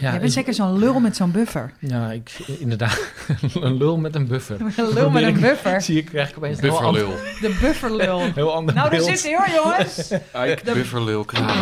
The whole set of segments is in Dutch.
Ja, Je bent zeker zo'n lul met zo'n buffer. Ja, ik, inderdaad. een lul met een buffer. Een lul met een buffer. Zie ik, krijg ik opeens een Bufferlul. De bufferlul. heel ander Nou, daar zit hij hoor, jongens. Ike De- Bufferlul Kramer.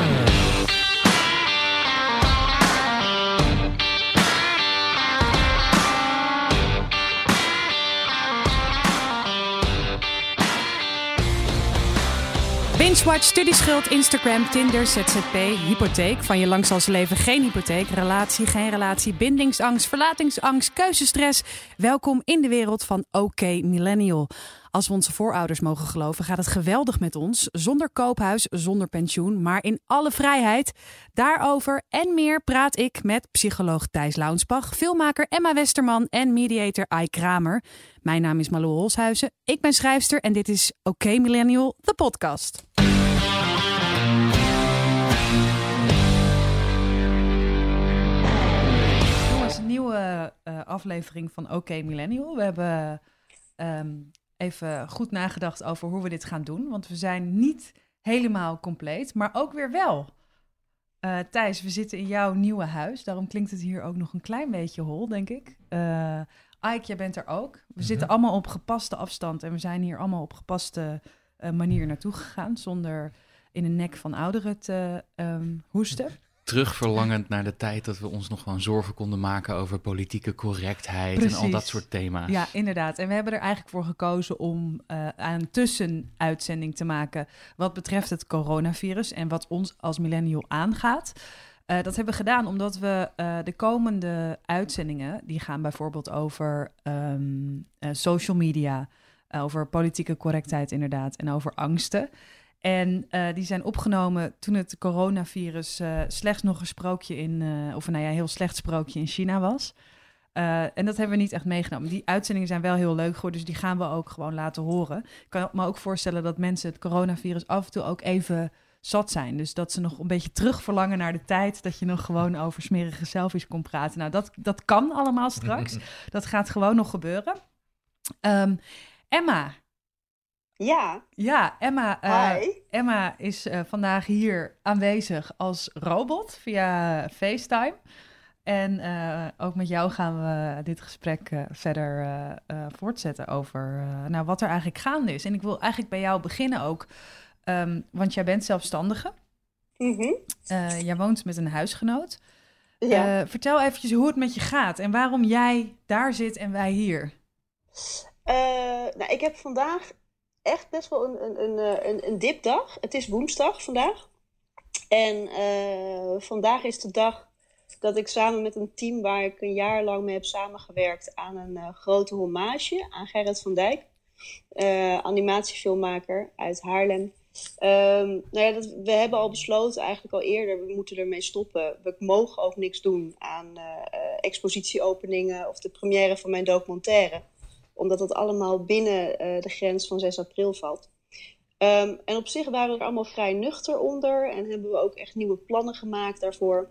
Binge-watch, studieschuld, Instagram, Tinder, ZZP, hypotheek. Van je lang zal ze leven geen hypotheek. Relatie, geen relatie, bindingsangst, verlatingsangst, keuzestress. Welkom in de wereld van OK Millennial. Als we onze voorouders mogen geloven, gaat het geweldig met ons. Zonder koophuis, zonder pensioen, maar in alle vrijheid. Daarover en meer praat ik met psycholoog Thijs Launsbach, filmmaker Emma Westerman en mediator Ai Kramer. Mijn naam is Malou Holshuizen. Ik ben schrijfster en dit is OK Millennial, de podcast. Nieuwe eh, aflevering van OK Millennial. We hebben ehm, even goed nagedacht over hoe we dit gaan doen. Want we zijn niet helemaal compleet, maar ook weer wel. Eh, Thijs, we zitten in jouw nieuwe huis. Daarom klinkt het hier ook nog een klein beetje hol, denk ik. Eh Ike, jij bent er ook. We zitten allemaal op gepaste afstand. En we zijn hier allemaal op gepaste manier naartoe gegaan. Zonder in de nek van ouderen te ehm, hoesten. Terugverlangend naar de tijd dat we ons nog gewoon zorgen konden maken over politieke correctheid en al dat soort thema's. Ja, inderdaad. En we hebben er eigenlijk voor gekozen om eh een tussenuitzending te maken wat betreft het coronavirus en wat ons als millennial aangaat. Eh, dat hebben we gedaan omdat we eh, de komende uitzendingen, die gaan bijvoorbeeld over ehm, eh, social media, over politieke correctheid inderdaad en over angsten. En eh, die zijn opgenomen toen het coronavirus eh, slechts nog een sprookje in, eh, of nou ja, heel slecht sprookje in China was. En dat hebben we niet echt meegenomen. Die uitzendingen zijn wel heel leuk geworden, dus die gaan we ook gewoon laten horen. Ik kan me ook voorstellen dat mensen het coronavirus af en toe ook even zat zijn. Dus dat ze nog een beetje terugverlangen naar de tijd dat je nog gewoon over smerige selfies kon praten. Nou, dat, dat kan allemaal straks. dat gaat gewoon nog gebeuren. Ehm, Emma. Ja, Ja, Emma. hi. Emma is eh, vandaag hier aanwezig als robot via FaceTime. En eh, ook met jou gaan we dit gesprek verder voortzetten over nou, wat er eigenlijk gaande is. En ik wil eigenlijk bij jou beginnen ook, ehm, want jij bent zelfstandige. Mhm. Eh, jij woont met een huisgenoot. Ja. Vertel eventjes hoe het met je gaat en waarom jij daar zit en wij hier. Nou, ik heb vandaag echt best wel een, een, een, eh, een, een dipdag. Het is woensdag vandaag. En eh, vandaag is de dag dat ik samen met een team waar ik een jaar lang mee heb samengewerkt aan een eh, grote hommage aan Gerrit van Dijk, eh, animatiefilmmaker uit Haarlem. Ehm, nou ja, dat, we hebben al besloten eigenlijk al eerder, we moeten ermee stoppen. We mogen ook niks doen aan expositieopeningen of de première van mijn documentaire. Omdat dat allemaal binnen eh, de grens van 6 april valt. Ehm, en op zich waren we er allemaal vrij nuchter onder en hebben we ook echt nieuwe plannen gemaakt daarvoor.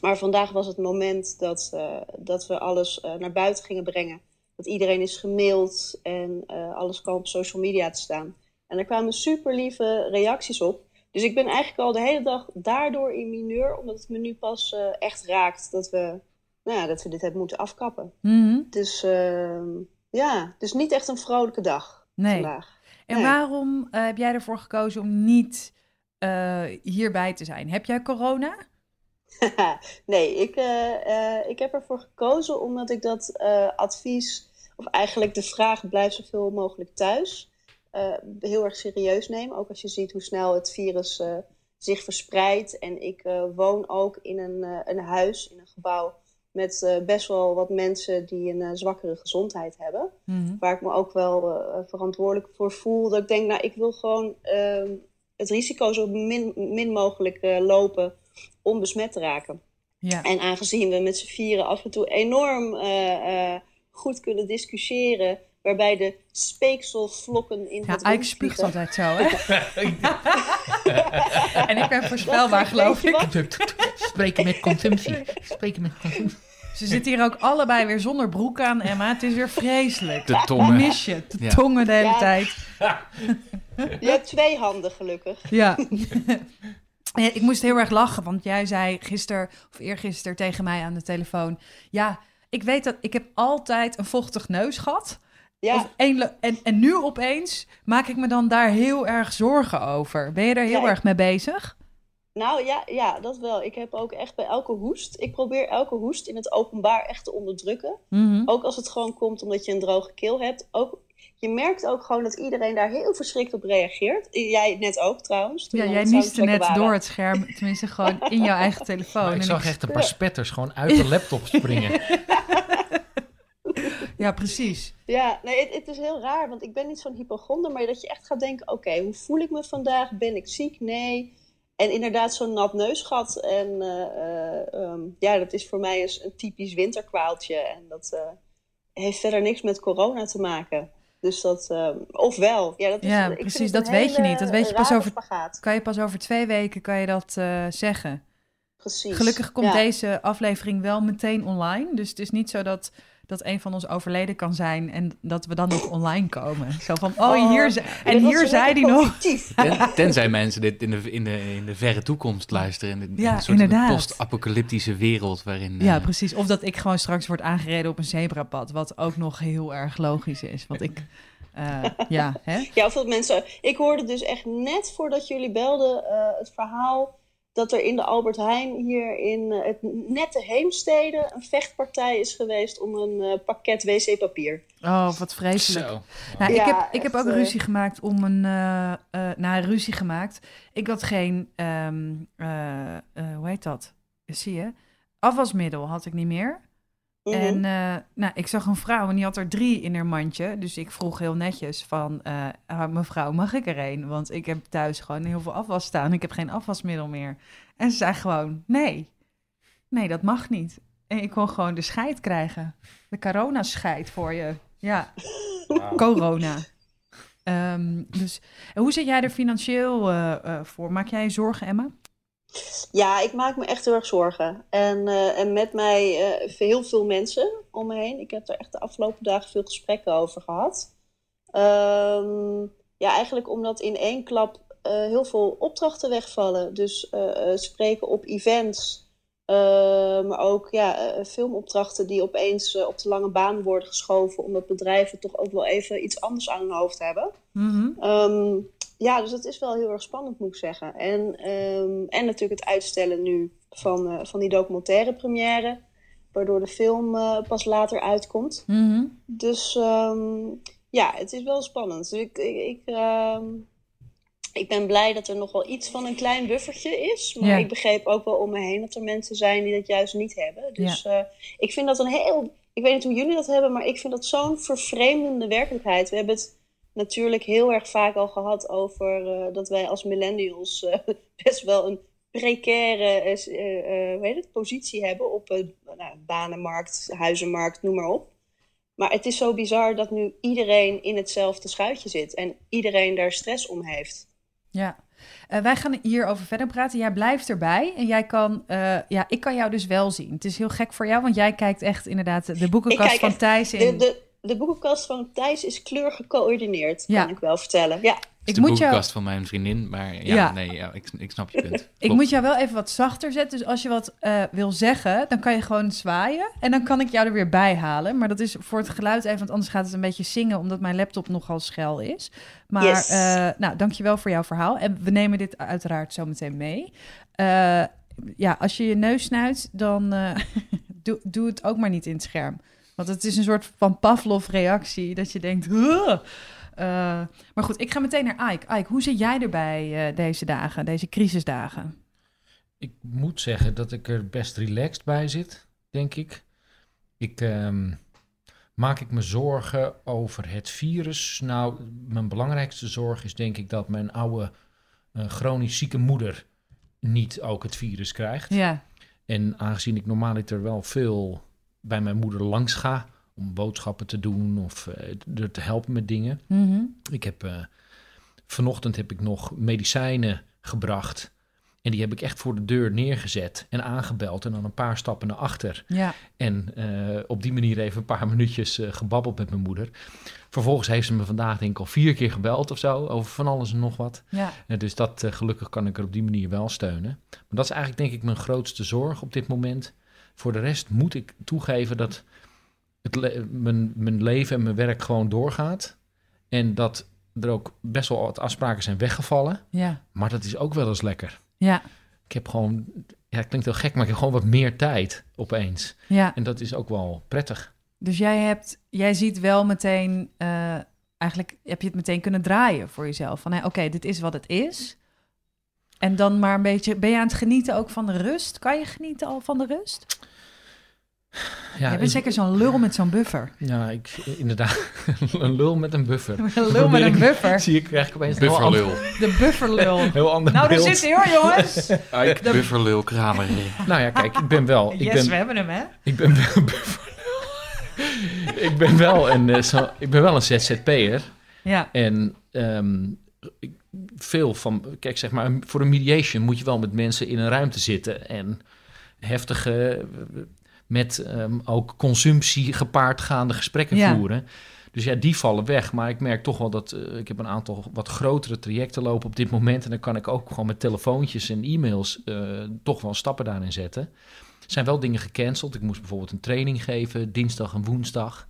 Maar vandaag was het moment dat, eh, dat we alles eh, naar buiten gingen brengen. Dat iedereen is gemaild en alles kwam op social media te staan. En er kwamen super lieve reacties op. Dus ik ben eigenlijk al de hele dag daardoor in mineur, omdat het me nu pas echt raakt dat we, nou ja, dat we dit hebben moeten afkappen. Mhm. Dus ehm, ja, dus niet echt een vrolijke dag Nee. vandaag. En Nee. waarom eh, heb jij ervoor gekozen om niet eh, hierbij te zijn? Heb jij corona? nee, ik, eh, ik heb ervoor gekozen omdat ik dat advies, of eigenlijk de vraag blijf zoveel mogelijk thuis, heel erg serieus neem. Ook als je ziet hoe snel het virus zich verspreidt. En ik woon ook in een, een huis, in een gebouw, met eh, best wel wat mensen die een eh, zwakkere gezondheid hebben. Mhm. Waar ik me ook wel eh, verantwoordelijk voor voel. Dat ik denk, nou, ik wil gewoon ehm, het risico zo min, min mogelijk lopen om besmet te raken. Ja. En aangezien we met z'n vieren af en toe enorm goed kunnen discussiëren, waarbij de speekselvlokken in Ja, het Ike rond spuugt altijd zo, hè? en ik ben voorspelbaar, geloof ik. Spreken met consumptie. Spreken met consumptie. Ze zitten hier ook allebei weer zonder broek aan, Emma. Het is weer vreselijk. De tongen. Mis je, de Ja. tongen de hele Ja. tijd. Je hebt twee handen, gelukkig. Ja. ik moest heel erg lachen, want jij zei gisteren of eergisteren tegen mij aan de telefoon... Ja, ik weet dat ik heb altijd een vochtig neusgat. Ja. en, en nu opeens maak ik me dan daar heel erg zorgen over. Ben je er heel erg mee bezig? Nou ja, ja, dat wel. Ik heb ook echt bij elke hoest. Ik probeer elke hoest in het openbaar echt te onderdrukken. Mhm. Ook als het gewoon komt omdat je een droge keel hebt. Ook, je merkt ook gewoon dat iedereen daar heel verschrikt op reageert. Jij net ook trouwens. Ja, jij nieste net door het scherm. Tenminste, gewoon in jouw eigen telefoon. ik zag echt een paar spetters gewoon uit de laptop springen. Ja, precies. Ja, nee, het, het, is heel raar, want ik ben niet zo'n hypochonder, maar dat je echt gaat denken, oké, hoe voel ik me vandaag? Ben ik ziek? Nee. En inderdaad zo'n nat neusgat. En eh, eh, ehm, ja, dat is voor mij een, een typisch winterkwaaltje. En dat uh, heeft verder niks met corona te maken. Dus dat, ehm, ofwel. Ja, dat is, ja precies, dat weet je niet. Dat weet je pas over, kan je pas over twee weken kan je dat zeggen. Precies. Gelukkig komt deze aflevering wel meteen online. Dus het is niet zo dat dat een van ons overleden kan zijn en dat we dan nog online komen. Zo van, oh, oh hier, en hier zei hij nog. Ten, tenzij mensen dit in de, in, de, in de verre toekomst luisteren. In, de, ja, in een soort post-apocalyptische wereld waarin... Ja, uh, precies. Of dat ik gewoon straks word aangereden op een zebrapad, wat ook nog heel erg logisch is. Want ik... Uh, ja, hè? ja, of dat mensen... Ik hoorde dus echt net voordat jullie belden uh, het verhaal dat er in de Albert Heijn hier in uh, het nette Heemstede een vechtpartij is geweest om een uh, pakket wc-papier. Oh, wat vreselijk. Zo. Nou, ik heb, ik heb ook een ruzie gemaakt om een... Uh, nou, ruzie gemaakt. Ik had geen... Um, hoe heet dat? Zie je? Afwasmiddel had ik niet meer. Mhm. En uh, nou, ik zag een vrouw en die had er drie in haar mandje. Dus ik vroeg heel netjes van, uh, mevrouw, mag ik er een? Want ik heb thuis gewoon heel veel afwas staan. Ik heb geen afwasmiddel meer. En ze zei gewoon, nee, nee, dat mag niet. En ik kon gewoon de scheid krijgen. De corona-scheid voor je. Ja, corona. Um, dus hoe zit jij er financieel uh, voor? Maak jij je zorgen, Emma? Ja, ik maak me echt heel erg zorgen. En, uh, en met mij uh, heel veel mensen om me heen. Ik heb er echt de afgelopen dagen veel gesprekken over gehad. Um, ja, eigenlijk omdat in één klap uh, heel veel opdrachten wegvallen. Dus spreken op events, maar ook ja, filmopdrachten die opeens op de lange baan worden geschoven. Omdat bedrijven toch ook wel even iets anders aan hun hoofd hebben. Mm -hmm. um, ja, dus dat is wel heel erg spannend, moet ik zeggen. En, um, en natuurlijk het uitstellen nu van, uh, van die documentaire première. Waardoor de film uh, pas later uitkomt. Mm -hmm. Dus um, ja, het is wel spannend. Dus ik, ik, ik, um, ik, ben blij dat er nog wel iets van een klein buffertje is. Maar ja. ik begreep ook wel om me heen dat er mensen zijn die dat juist niet hebben. Dus ja. uh, ik vind dat een heel... Ik weet niet hoe jullie dat hebben, maar ik vind dat zo'n vervreemdende werkelijkheid. We hebben het natuurlijk heel erg vaak al gehad over uh, dat wij als millennials uh, best wel een precaire het, positie hebben op nou, banenmarkt, huizenmarkt, noem maar op. Maar het is zo bizar dat nu iedereen in hetzelfde schuitje zit en iedereen daar stress om heeft. Ja, uh, wij gaan hierover verder praten. Jij blijft erbij en jij kan, uh, ja, ik kan jou dus wel zien. Het is heel gek voor jou, want jij kijkt echt inderdaad de boekenkast van Thijs in. De, de, de boekenkast van Thijs is kleur gecoördineerd, kan ik wel vertellen. Ja. Ik de moet boekenkast jou... van mijn vriendin, maar ja, ja. nee, ja, ik, ik snap je punt. ik moet jou wel even wat zachter zetten. Dus als je wat uh, wil zeggen, dan kan je gewoon zwaaien. En dan kan ik jou er weer bij halen. Maar dat is voor het geluid even, want anders gaat het een beetje zingen... omdat mijn laptop nogal schel is. Maar yes. uh, nou, dankjewel voor jouw verhaal. En we nemen dit uiteraard zo meteen mee. Uh, ja, als je je neus snuit, dan doe, doe het ook maar niet in het scherm. Want het is een soort van Pavlov-reactie dat je denkt... Uh, maar goed, ik ga meteen naar Ike. Ike, hoe zit jij erbij uh, deze dagen, deze crisisdagen? Ik moet zeggen dat ik er best relaxed bij zit, denk ik. Ik um, maak ik me zorgen over het virus. Nou, mijn belangrijkste zorg is denk ik dat mijn oude uh, chronisch zieke moeder niet ook het virus krijgt. Ja. En aangezien ik normaliter wel veel bij mijn moeder langs ga om boodschappen te doen of uh, er te helpen met dingen. Mm -hmm. Ik heb uh, vanochtend heb ik nog medicijnen gebracht En die heb ik echt voor de deur neergezet en aangebeld en dan een paar stappen naar achter. Ja. En uh, op die manier even een paar minuutjes uh, gebabbeld met mijn moeder. Vervolgens heeft ze me vandaag denk ik al vier keer gebeld of zo, over van alles en nog wat. Ja. Uh, dus dat gelukkig kan ik er op die manier wel steunen. Maar dat is eigenlijk denk ik mijn grootste zorg op dit moment. Voor de rest moet ik toegeven dat het le mijn, mijn leven en mijn werk gewoon doorgaat. En dat er ook best wel wat afspraken zijn weggevallen. Ja. Maar dat is ook wel eens lekker. Ja. Ik heb gewoon, ja, het klinkt heel gek, maar ik heb gewoon wat meer tijd opeens. Ja. En dat is ook wel prettig. Dus jij hebt, jij ziet wel meteen, uh, eigenlijk heb je het meteen kunnen draaien voor jezelf. Van, hey, oké, dit is wat het is. En dan maar een beetje, ben je aan het genieten ook van de rust? Kan je genieten al van de rust? Ja, je bent zeker zo'n lul met zo'n buffer. Ja, ik, inderdaad. een lul met een buffer. Een lul met een buffer. Zie ik, krijg ik opeens Bufferlul. De bufferlul. heel ander Nou, daar beeld. zit hij hoor, jongens. Ike, bufferlul, kramer. Nou ja, kijk, ik ben wel... Ik Yes, ben, we hebben hem, hè? Ik ben wel bufferlul. ik ben wel een, zo, ik ben wel een ZZP'er. Ja. En um, ik, veel van... Kijk, zeg maar, voor een mediation moet je wel met mensen in een ruimte zitten. En heftige... met um, ook consumptie gepaard gaande gesprekken Ja. voeren. Dus ja, die vallen weg. Maar ik merk toch wel dat uh, ik heb een aantal wat grotere trajecten lopen op dit moment. En dan kan ik ook gewoon met telefoontjes en e-mails uh, toch wel stappen daarin zetten. Er zijn wel dingen gecanceld. Ik moest bijvoorbeeld een training geven, dinsdag en woensdag.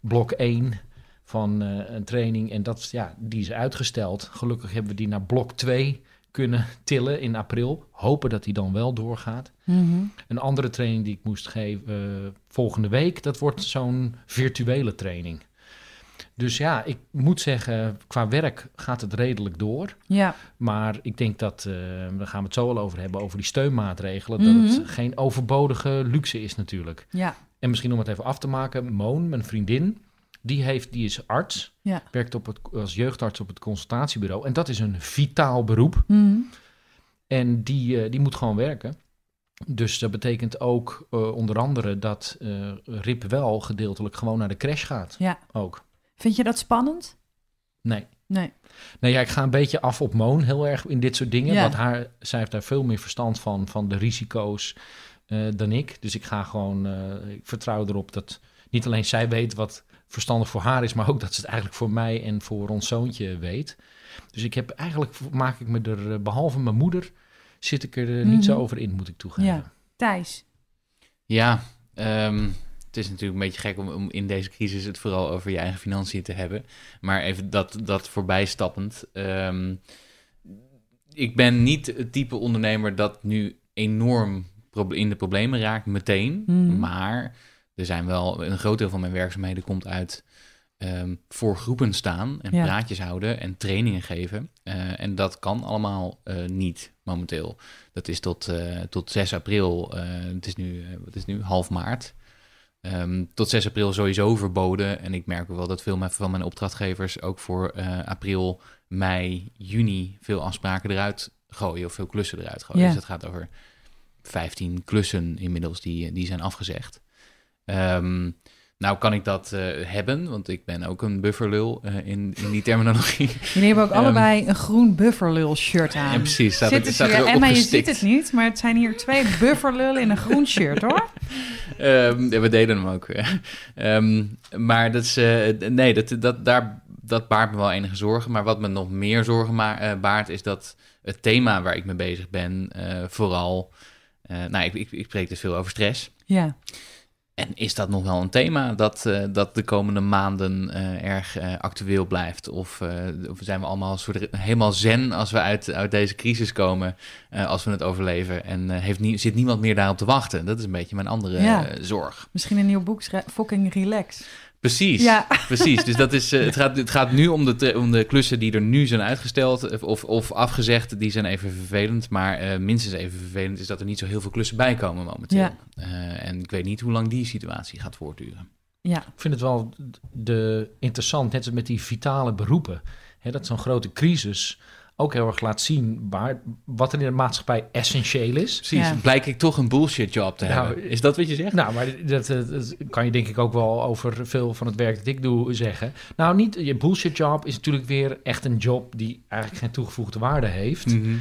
Blok 1 van uh, een training. En dat, ja, die is uitgesteld. Gelukkig hebben we die naar blok 2 kunnen tillen in april. Hopen dat die dan wel doorgaat. Mm -hmm. Een andere training die ik moest geven uh, volgende week, dat wordt zo'n virtuele training. Dus ja, ik moet zeggen, qua werk gaat het redelijk door. Ja. Maar ik denk dat, uh, daar gaan we het zo al over hebben, over die steunmaatregelen, mm -hmm. dat het geen overbodige luxe is natuurlijk. Ja. En misschien om het even af te maken, Moon, mijn vriendin, die, heeft, die is arts, ja. werkt op het, als jeugdarts op het consultatiebureau. En dat is een vitaal beroep. Mm -hmm. En die, uh, die moet gewoon werken. Dus dat betekent ook uh, onder andere dat uh, Rip wel gedeeltelijk gewoon naar de crash gaat. Ja. Ook. Vind je dat spannend? Nee. Nee. Nee, ja, ik ga een beetje af op Moon heel erg in dit soort dingen. Ja. Want haar, zij heeft daar veel meer verstand van, van de risico's uh, dan ik. Dus ik ga gewoon, ik vertrouw erop dat niet alleen zij weet wat verstandig voor haar is, maar ook dat ze het eigenlijk voor mij en voor ons zoontje weet. Dus ik heb eigenlijk, maak ik me er, behalve mijn moeder, zit ik er mm -hmm. niet zo over in, moet ik toegeven. Ja. Thijs? Ja, um, het is natuurlijk een beetje gek om, om, in deze crisis het vooral over je eigen financiën te hebben. Maar even dat, dat voorbij stappend. Um, ik ben niet het type ondernemer dat nu enorm in de problemen raakt meteen. Mhm. Mm. Maar er zijn wel, een groot deel van mijn werkzaamheden komt uit um, voor groepen staan en Ja. praatjes houden en trainingen geven. Uh, en dat kan allemaal uh, niet momenteel. Dat is tot, uh, tot 6 april, het, is nu, het is nu half maart. Um, tot 6 april sowieso verboden. En ik merk wel dat veel van mijn opdrachtgevers ook voor april, mei, juni veel afspraken eruit gooien of veel klussen eruit gooien. Ja. Dus het gaat over 15 klussen inmiddels die, die zijn afgezegd. Um, nou kan ik dat uh, hebben, want ik ben ook een bufferlul uh, in, in die terminologie. Jullie hebben ook um, allebei een groen bufferlul shirt aan. Ja, precies. Staat, Zit er, staat er Emma, je ziet het niet, maar het zijn hier twee bufferlullen in een groen shirt, hoor. um, we deden hem ook. um, maar dat is, uh, nee, dat, dat, daar, dat baart me wel enige zorgen. Maar wat me nog meer zorgen ma- baart, is dat het thema waar ik mee bezig ben, vooral... nou, ik, ik, ik spreek dus veel over stress. Ja. En is dat nog wel een thema dat, uh, dat de komende maanden uh, erg uh, actueel blijft? Of, of, zijn we allemaal soort helemaal zen als we uit, uit deze crisis komen, als we het overleven? En heeft nie, zit niemand meer daarop te wachten? Dat is een beetje mijn andere ja. zorg. Misschien een nieuw boek, Fucking Relax. Precies, ja. precies. Dus dat is, het, gaat, het gaat nu om de, om de klussen die er nu zijn uitgesteld of, of afgezegd. Die zijn even vervelend, maar uh, minstens even vervelend is dat er niet zo heel veel klussen bij komen momenteel. Ja. Uh, en ik weet niet hoe lang die situatie gaat voortduren. Ja. Ik vind het wel de, interessant, net als met die vitale beroepen. Hè, dat zo'n grote crisis ook heel erg laat zien waar, wat er in de maatschappij essentieel is. Precies, ja. blijk ik toch een bullshit job te nou, hebben. Is dat wat je zegt? Nou, maar dat, dat, kan je denk ik ook wel over veel van het werk dat ik doe zeggen. Nou, niet je bullshit job is natuurlijk weer echt een job die eigenlijk geen toegevoegde waarde heeft. Mm -hmm.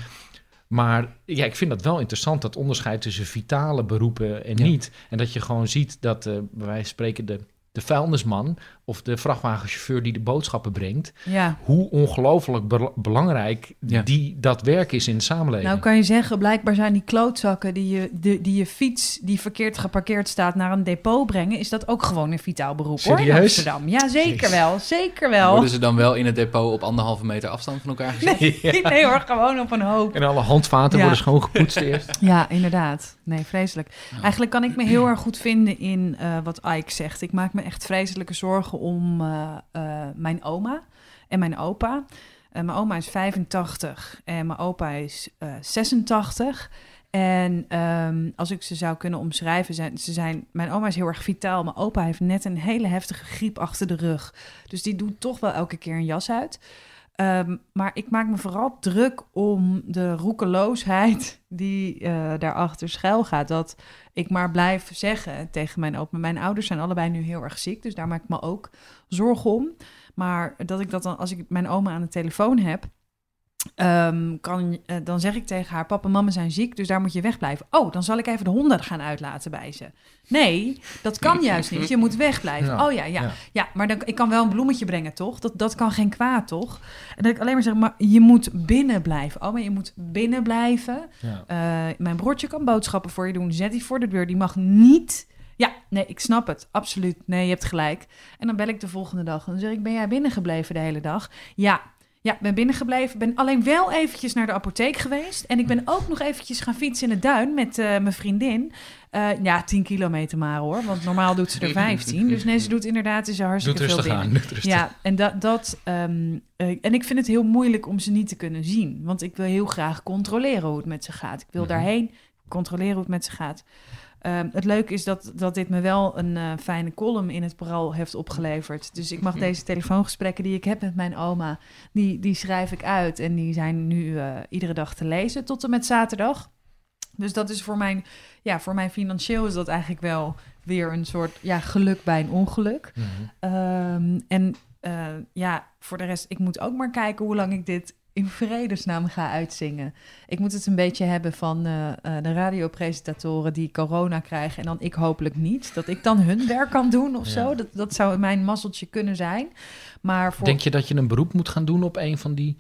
Maar ja, ik vind dat wel interessant, dat onderscheid tussen vitale beroepen en Ja. niet. En dat je gewoon ziet dat, eh bij wijze van spreken, de, de vuilnisman of de vrachtwagenchauffeur die de boodschappen brengt, Ja. hoe ongelooflijk bel- belangrijk Ja. die, dat werk is in de samenleving. Nou kan je zeggen, blijkbaar zijn die klootzakken die je, de, die je fiets die verkeerd geparkeerd staat naar een depot brengen, is dat ook gewoon een vitaal beroep hoor in Serieus? Amsterdam. Ja, zeker wel. Zeker wel. Worden ze dan wel in het depot op anderhalve meter afstand van elkaar gezet? Nee, nee hoor, gewoon op een hoop. En alle handvaten Ja. worden schoongepoetst eerst. Ja, inderdaad. Nee, vreselijk. Eigenlijk kan ik me heel erg goed vinden in eh, wat Ike zegt. Ik maak me echt vreselijke zorgen om eh, eh, mijn oma en mijn opa. Eh, mijn oma is 85 en mijn opa is eh, 86. En ehm, als ik ze zou kunnen omschrijven, zijn, ze zijn, mijn oma is heel erg vitaal. Mijn opa heeft net een hele heftige griep achter de rug. Dus die doet toch wel elke keer een jas uit. Ehm, maar ik maak me vooral druk om de roekeloosheid die eh, daarachter schuil gaat. Dat ik maar blijf zeggen tegen mijn opa. Mijn ouders zijn allebei nu heel erg ziek, dus daar maak ik me ook zorgen om. Maar dat ik dat dan, als ik mijn oma aan de telefoon heb, ehm, kan, eh, dan zeg ik tegen haar: Papa en mama zijn ziek, dus daar moet je wegblijven. Oh, dan zal ik even de honden gaan uitlaten bij ze. Nee, dat kan juist niet. Je moet wegblijven. Ja, Oh ja, ja. ja. Ja, maar dan, ik kan wel een bloemetje brengen, toch? Dat, dat kan geen kwaad, toch? En dat ik alleen maar zeg, maar je moet binnen blijven. Oh, maar je moet binnen blijven. Ja. Eh, mijn broertje kan boodschappen voor je doen. Zet die voor de deur. Die mag niet... Ja, nee, ik snap het. Absoluut. Nee, je hebt gelijk. En dan bel ik de volgende dag. En dan zeg ik, ben jij binnengebleven de hele dag? Ja, ja, ben binnengebleven. Ben alleen wel eventjes naar de apotheek geweest. En ik ben ook nog eventjes gaan fietsen in de duin met eh, mijn vriendin. Eh, ja, 10 kilometer maar hoor. Want normaal doet ze er 15. Dus nee, ze doet inderdaad is hartstikke Doet veel aan. Doet. Ja, en dat. dat ehm, eh, en ik vind het heel moeilijk om ze niet te kunnen zien. Want ik wil heel graag controleren hoe het met ze gaat. Ik wil Mhm. daarheen controleren hoe het met ze gaat. Ehm, het leuke is dat, dat dit me wel een eh, fijne column in het Parool heeft opgeleverd. Dus ik mag Mhm. deze telefoongesprekken die ik heb met mijn oma, die, die schrijf ik uit. En die zijn nu eh, iedere dag te lezen tot en met zaterdag. Dus dat is voor mijn, ja, voor mijn financieel is dat eigenlijk wel weer een soort ja, geluk bij een ongeluk. Mhm. Ehm, en eh, ja, voor de rest, ik moet ook maar kijken hoe lang ik dit in vredesnaam ga uitzingen. Ik moet het een beetje hebben van eh, eh, de radiopresentatoren die corona krijgen en dan ik hopelijk niet. Dat ik dan hun werk kan doen of Ja. zo. Dat, dat zou mijn mazzeltje kunnen zijn. Maar voor... Denk je dat je een beroep moet gaan doen op een van die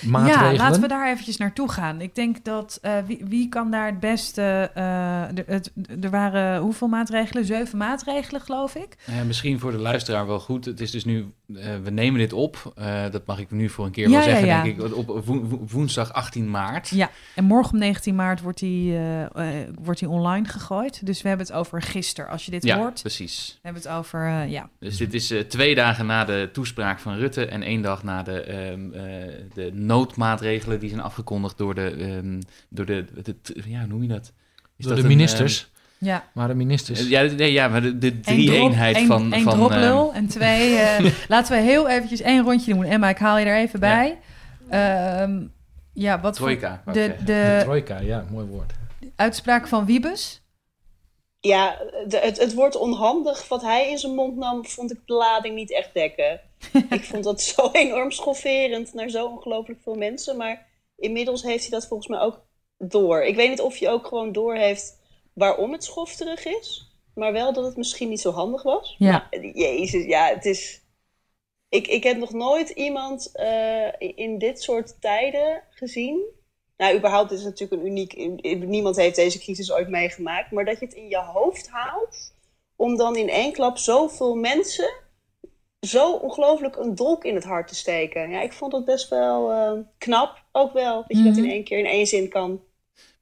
hulpmaatregelen? Ja, laten we daar eventjes naartoe gaan. Ik denk dat eh, wie, wie kan daar het beste. eh, er waren hoeveel maatregelen? Zeven maatregelen, geloof ik. Eh, misschien voor de luisteraar wel goed. Het is dus nu, eh, we nemen dit op. Eh, dat mag ik nu voor een keer Ja, wel ja, zeggen, ja. denk ik. Op wo- wo- woensdag 18 maart. Ja, en morgen op 19 maart wordt die, eh, eh, wordt die online gegooid. Dus we hebben het over gisteren. Als je dit Ja, hoort, precies. we hebben het over. ja. Dus dit is eh, twee dagen na de toespraak van Rutte en één dag na de, ehm, eh, de noodmaatregelen die zijn afgekondigd door de, ehm, door de, de, ja, hoe noem je dat? Is Door dat de een, ministers. Ja, maar de ministers. ehm, ja, nee, ja, maar de, de drie-eenheid drop- van... droplul en twee... eh, laten we heel eventjes één rondje doen. Emma, ik haal je er even bij. Ehm, ja, wat. Trojka, De, de de trojka, ja, mooi woord. uitspraak van Wiebes. Ja, de- het, het woord onhandig wat hij in zijn mond nam, vond ik de lading niet echt dekken. ik vond dat zo enorm schofferend naar zo ongelooflijk veel mensen. Maar inmiddels heeft hij dat volgens mij ook door. Ik weet niet of je ook gewoon door heeft waarom het schofterig is. Maar wel dat het misschien niet zo handig was. Ja. Maar, jezus, ja, het is... Ik, ik heb nog nooit iemand eh, in dit soort tijden gezien. Nou, überhaupt is het natuurlijk een uniek... Niemand heeft deze crisis ooit meegemaakt. Maar dat je het in je hoofd haalt... om dan in één klap zoveel mensen... zo ongelooflijk een dolk in het hart te steken. Ja, ik vond het best wel eh, knap. Ook wel, dat je dat Mhm. in één keer in één zin kan.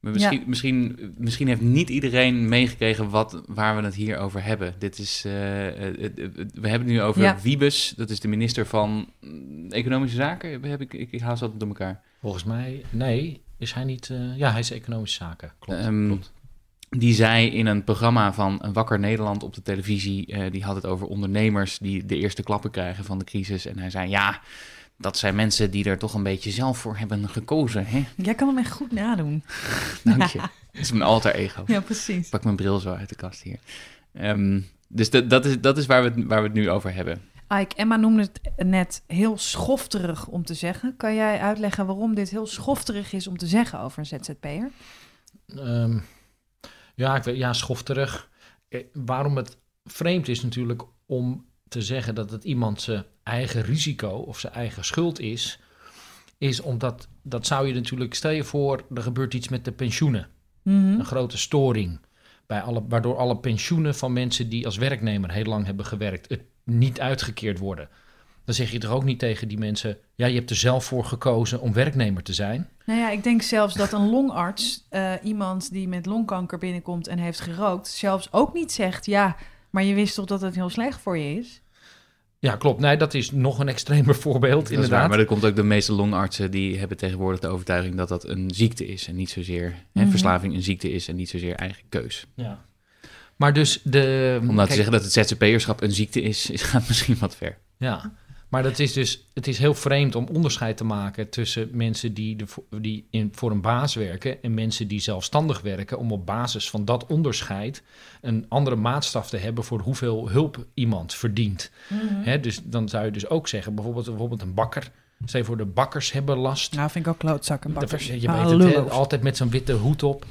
Maar misschien, misschien, misschien heeft niet iedereen meegekregen wat, waar we het hier over hebben. Dit is, eh, we hebben het nu over Ja. Wiebes, dat is de minister van mm, Economische Zaken. Heb ik, ik, ik haal ze altijd door elkaar. Volgens mij, nee, is hij niet... eh, ja, hij is economische zaken. Klopt, Ehm, klopt. Die zei in een programma van een Wakker Nederland op de televisie, eh, die had het over ondernemers die de eerste klappen krijgen van de crisis. En hij zei, ja, dat zijn mensen die er toch een beetje zelf voor hebben gekozen. Hè? Jij kan hem echt goed nadoen. Dank je. Dat is mijn alter ego. Ja, precies. Ik pak mijn bril zo uit de kast hier. Ehm, dus dat, dat, is, dat is waar we, het, waar we het nu over hebben. Ike, Emma noemde het net heel schofterig om te zeggen. Kan jij uitleggen waarom dit heel schofterig is om te zeggen over een ZZP'er? Ehm, ja, ik weet, ja, schofterig. Eh, waarom het vreemd is natuurlijk om te zeggen dat het iemand zijn eigen risico of zijn eigen schuld is, is omdat dat zou je natuurlijk, stel je voor, er gebeurt iets met de pensioenen, Mhm. een grote storing, bij alle, waardoor alle pensioenen van mensen die als werknemer heel lang hebben gewerkt, het niet uitgekeerd worden. Dan zeg je toch ook niet tegen die mensen, ja, je hebt er zelf voor gekozen om werknemer te zijn. Nou ja, ik denk zelfs dat een longarts, eh, iemand die met longkanker binnenkomt en heeft gerookt, zelfs ook niet zegt, ja, maar je wist toch dat het heel slecht voor je is? Ja, klopt. Nee, dat is nog een extremer voorbeeld, Dat is inderdaad. waar, maar dat komt ook de meeste longartsen die hebben tegenwoordig de overtuiging dat dat een ziekte is en niet zozeer hè, Mhm. verslaving een ziekte is en niet zozeer eigen keus. Ja. Maar dus de... Om nou kijk, te zeggen dat het ZZP'erschap een ziekte is, is gaat misschien wat ver. Ja, maar dat is dus, het is heel vreemd om onderscheid te maken tussen mensen die, de, die in, voor een baas werken en mensen die zelfstandig werken, om op basis van dat onderscheid een andere maatstaf te hebben voor hoeveel hulp iemand verdient. Hè, dus dan zou je dus ook zeggen, bijvoorbeeld, bijvoorbeeld een bakker. Stel je voor, de bakkers hebben last. Nou, vind ik ook klootzakken, bakkers. Je Ah, weet het, hè, lullo's. altijd met zo'n witte hoed op.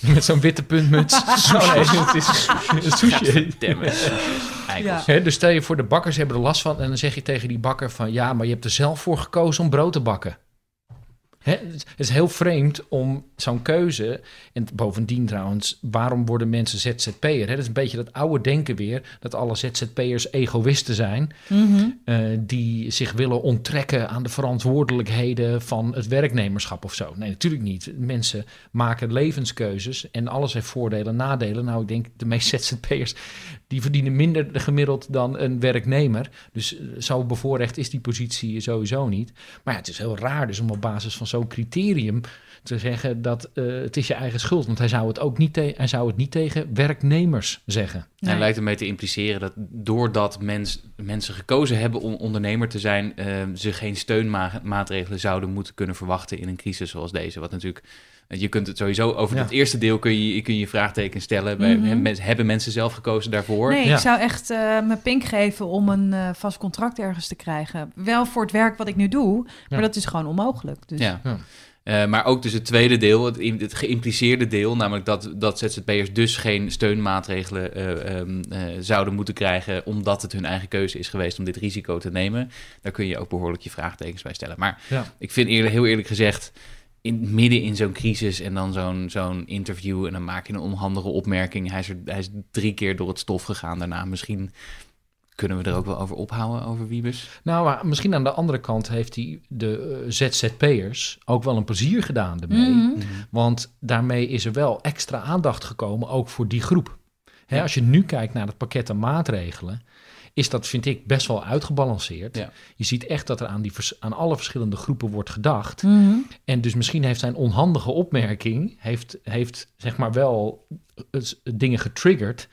Met zo'n witte puntmuts. oh nee, het is een sushi. Ja. Hè, dus stel je voor, de bakkers hebben er last van. En dan zeg je tegen die bakker van... ja, maar je hebt er zelf voor gekozen om brood te bakken. Het is heel vreemd om zo'n keuze... en bovendien trouwens, waarom worden mensen ZZP'er? Dat is een beetje dat oude denken weer... dat alle ZZP'ers egoïsten zijn... Mhm. eh, die zich willen onttrekken aan de verantwoordelijkheden van het werknemerschap of zo. Nee, natuurlijk niet. Mensen maken levenskeuzes en alles heeft voordelen en nadelen. Nou, ik denk de meeste ZZP'ers die verdienen minder gemiddeld dan een werknemer. Dus eh, zo bevoorrecht is die positie sowieso niet. Maar ja, het is heel raar dus om op basis van zo'n criterium te zeggen dat eh, het is je eigen schuld. Want hij zou het ook niet, hij zou het niet tegen werknemers zeggen. Hij Nee. lijkt ermee te impliceren dat doordat mens, mensen gekozen hebben om ondernemer te zijn, eh, ze geen steunmaatregelen zouden moeten kunnen verwachten in een crisis zoals deze. Wat natuurlijk, eh, je kunt het sowieso over Ja. het eerste deel kun je, kun je je vraagteken stellen. Bij, Mhm. hebben mensen zelf gekozen daarvoor? Nee, Ja. ik zou echt eh, mijn pink geven om een eh, vast contract ergens te krijgen. Wel voor het werk wat ik nu doe, maar Ja. dat is gewoon onmogelijk. Dus Ja. Eh, maar ook dus het tweede deel, het, geïmpliceerde deel, namelijk dat, dat ZZP'ers dus geen steunmaatregelen eh, ehm, eh, zouden moeten krijgen, omdat het hun eigen keuze is geweest om dit risico te nemen. Daar kun je ook behoorlijk je vraagtekens bij stellen. Maar Ja. ik vind eerlijk, heel eerlijk gezegd, in, midden in zo'n crisis en dan zo'n zo'n interview en dan maak je een onhandige opmerking. Hij is, er, hij is drie keer door het stof gegaan daarna. Misschien kunnen we er ook wel over ophouden, over Wiebes. Nou, maar misschien aan de andere kant heeft hij de eh, ZZP'ers ook wel een plezier gedaan ermee. Mhm. Want daarmee is er wel extra aandacht gekomen, ook voor die groep. Hè, Ja. Als je nu kijkt naar het pakket aan maatregelen, is dat, vind ik, best wel uitgebalanceerd. Ja. Je ziet echt dat er aan, die vers- aan alle verschillende groepen wordt gedacht. Mhm. En dus misschien heeft zijn onhandige opmerking, heeft, heeft zeg maar wel eh, dingen getriggerd.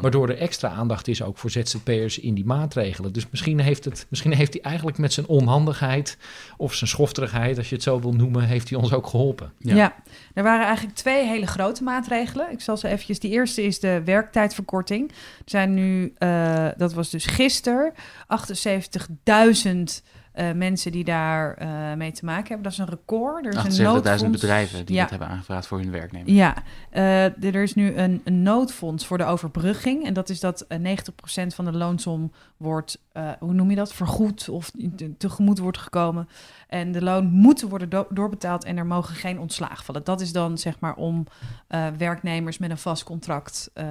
Waardoor er extra aandacht is ook voor ZZP'ers in die maatregelen. Dus misschien heeft, het, misschien heeft hij eigenlijk met zijn onhandigheid of zijn schofterigheid, als je het zo wil noemen, heeft hij ons ook geholpen. Ja. Ja. er waren eigenlijk twee hele grote maatregelen. Ik zal ze eventjes. Die eerste is de werktijdverkorting. Er zijn nu, eh, dat was dus gisteren, 78.000 eh, mensen die daar eh, mee te maken hebben. Dat is een record. Er is een 78.000 noodfonds. bedrijven die Ja. dit hebben aangevraagd voor hun werknemers. Ja, eh, er is nu een, een noodfonds voor de overbrugging. En dat is dat eh, 90% van de loonsom wordt, hoe noem je dat, vergoed of te- tegemoet wordt gekomen. En de loon moeten worden do- doorbetaald en er mogen geen ontslag vallen. Dat is dan zeg maar om eh, werknemers met een vast contract eh,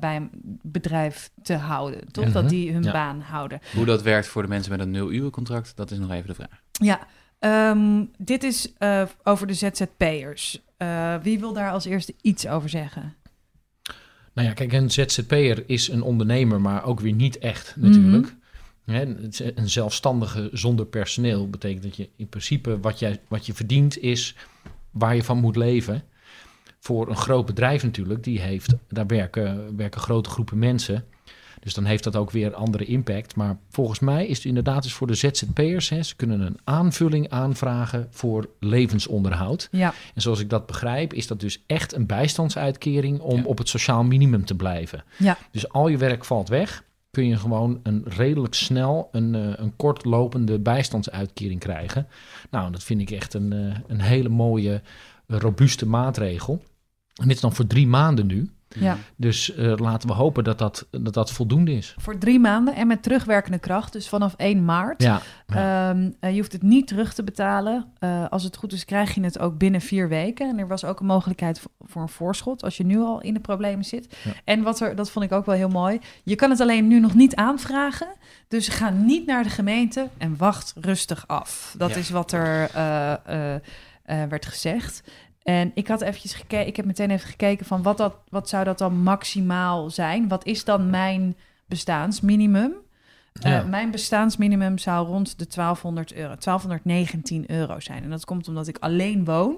bij een bedrijf te houden. Toch? Mhm. Dat die hun Ja. baan houden. Hoe dat werkt voor de mensen met een nul-uur contract, dat is nog even de vraag. Ja, ehm, dit is eh, over de ZZP'ers. Eh, wie wil daar als eerste iets over zeggen? Nou ja, kijk, een ZZP'er is een ondernemer, maar ook weer niet echt natuurlijk. Is een zelfstandige zonder personeel betekent dat je in principe wat, jij, wat je verdient is waar je van moet leven. Voor een groot bedrijf natuurlijk, die heeft, daar werken, werken grote groepen mensen. Dus dan heeft dat ook weer andere impact. Maar volgens mij is het inderdaad dus voor de ZZP'ers, hè, ze kunnen een aanvulling aanvragen voor levensonderhoud. Ja, En zoals ik dat begrijp, is dat dus echt een bijstandsuitkering om Ja. op het sociaal minimum te blijven. Ja. Dus al je werk valt weg. Kun je gewoon een redelijk snel een, uh, een kortlopende bijstandsuitkering krijgen. Nou, dat vind ik echt een, uh, een hele mooie, robuuste maatregel. En dit is dan voor drie maanden nu. Ja. Dus uh, laten we hopen dat dat, dat dat voldoende is. Voor drie maanden en met terugwerkende kracht, dus vanaf 1 maart. Ja. Um, uh, je hoeft het niet terug te betalen. Uh, als het goed is, krijg je het ook binnen vier weken. En er was ook een mogelijkheid voor een voorschot als je nu al in de problemen zit. Ja. En wat er, dat vond ik ook wel heel mooi. Je kan het alleen nu nog niet aanvragen. Dus ga niet naar de gemeente en wacht rustig af. Dat Ja. is wat er eh, eh, eh, werd gezegd. En ik had eventjes gekeken, ik heb meteen even gekeken van wat, dat, wat zou dat dan maximaal zijn? Wat is dan mijn bestaansminimum? Ja. Eh, mijn bestaansminimum zou rond de 1200 euro, 1219 euro zijn. En dat komt omdat ik alleen woon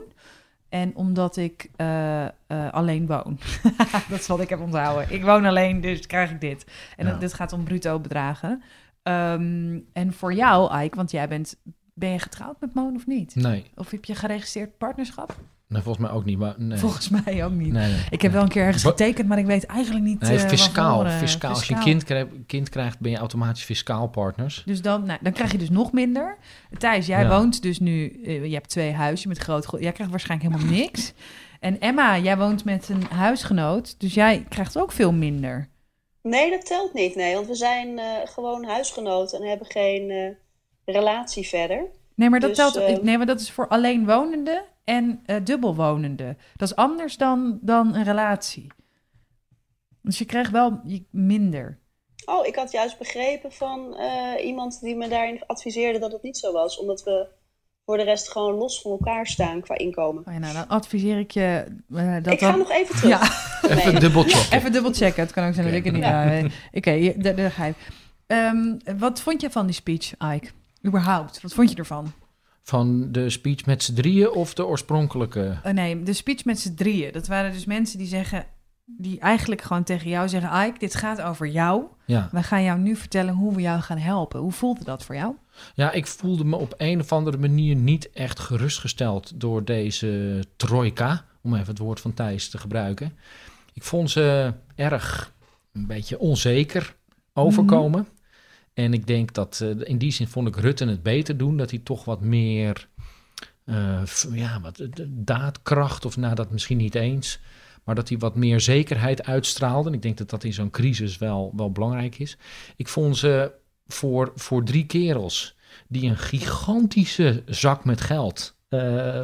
en omdat ik eh, eh, alleen woon. dat is wat ik heb onthouden. Ik woon alleen, dus krijg ik dit. En Ja. dat, dit gaat om bruto bedragen. Ehm, en voor jou, Ike, want jij bent, ben je getrouwd met Moon of niet? Nee, Of heb je geregistreerd partnerschap? Nee, volgens mij ook niet. Maar nee. Volgens mij ook niet. Nee, nee. Ik heb wel een keer ergens getekend, maar ik weet eigenlijk niet. Nee, eh, fiscaal. waarvoor, eh, fiscaal. Als je een kind krijgt, kind krijgt, ben je automatisch fiscaal partners. Dus dan, nou, dan krijg je dus nog minder. Thijs, jij Ja. woont dus nu, eh, je hebt twee huizen met groot, gro- jij krijgt waarschijnlijk helemaal niks. En Emma, jij woont met een huisgenoot, dus jij krijgt ook veel minder. Nee, dat telt niet. Nee, want we zijn eh, gewoon huisgenoten en hebben geen eh, relatie verder. Nee, maar dat Dus, telt. nee, maar dat is voor alleenwonenden en eh dubbelwonenden. Dat is anders dan, dan een relatie. Dus je krijgt wel minder. Oh, ik had juist begrepen van eh, iemand die me daarin adviseerde dat het niet zo was. Omdat we voor de rest gewoon los van elkaar staan qua inkomen. Oh ja, nou, dan adviseer ik je eh, dat ik dan... ga nog even terug. Ja, Even Nee. dubbel checken. even dubbel checken. Het kan ook zijn dat ik het niet... Ja. eh, Oké, daar ga je. Ehm, wat vond je van die speech, Ike? Überhaupt, wat vond je ervan? Van de speech met z'n drieën of de oorspronkelijke? Eh, nee, de speech met z'n drieën. Dat waren dus mensen die zeggen... die eigenlijk gewoon tegen jou zeggen... Ike, dit gaat over jou. Ja. We gaan jou nu vertellen hoe we jou gaan helpen. Hoe voelde dat voor jou? ja, ik voelde me op een of andere manier niet echt gerustgesteld door deze trojka, om even het woord van Thijs te gebruiken. Ik vond ze erg een beetje onzeker overkomen. En ik denk dat eh, in die zin vond ik Rutte het beter doen, dat hij toch wat meer eh, ja, wat, eh, daadkracht, of nou dat misschien niet eens, maar dat hij wat meer zekerheid uitstraalde. En ik denk dat dat in zo'n crisis wel, wel belangrijk is. Ik vond ze voor, voor drie kerels die een gigantische zak met geld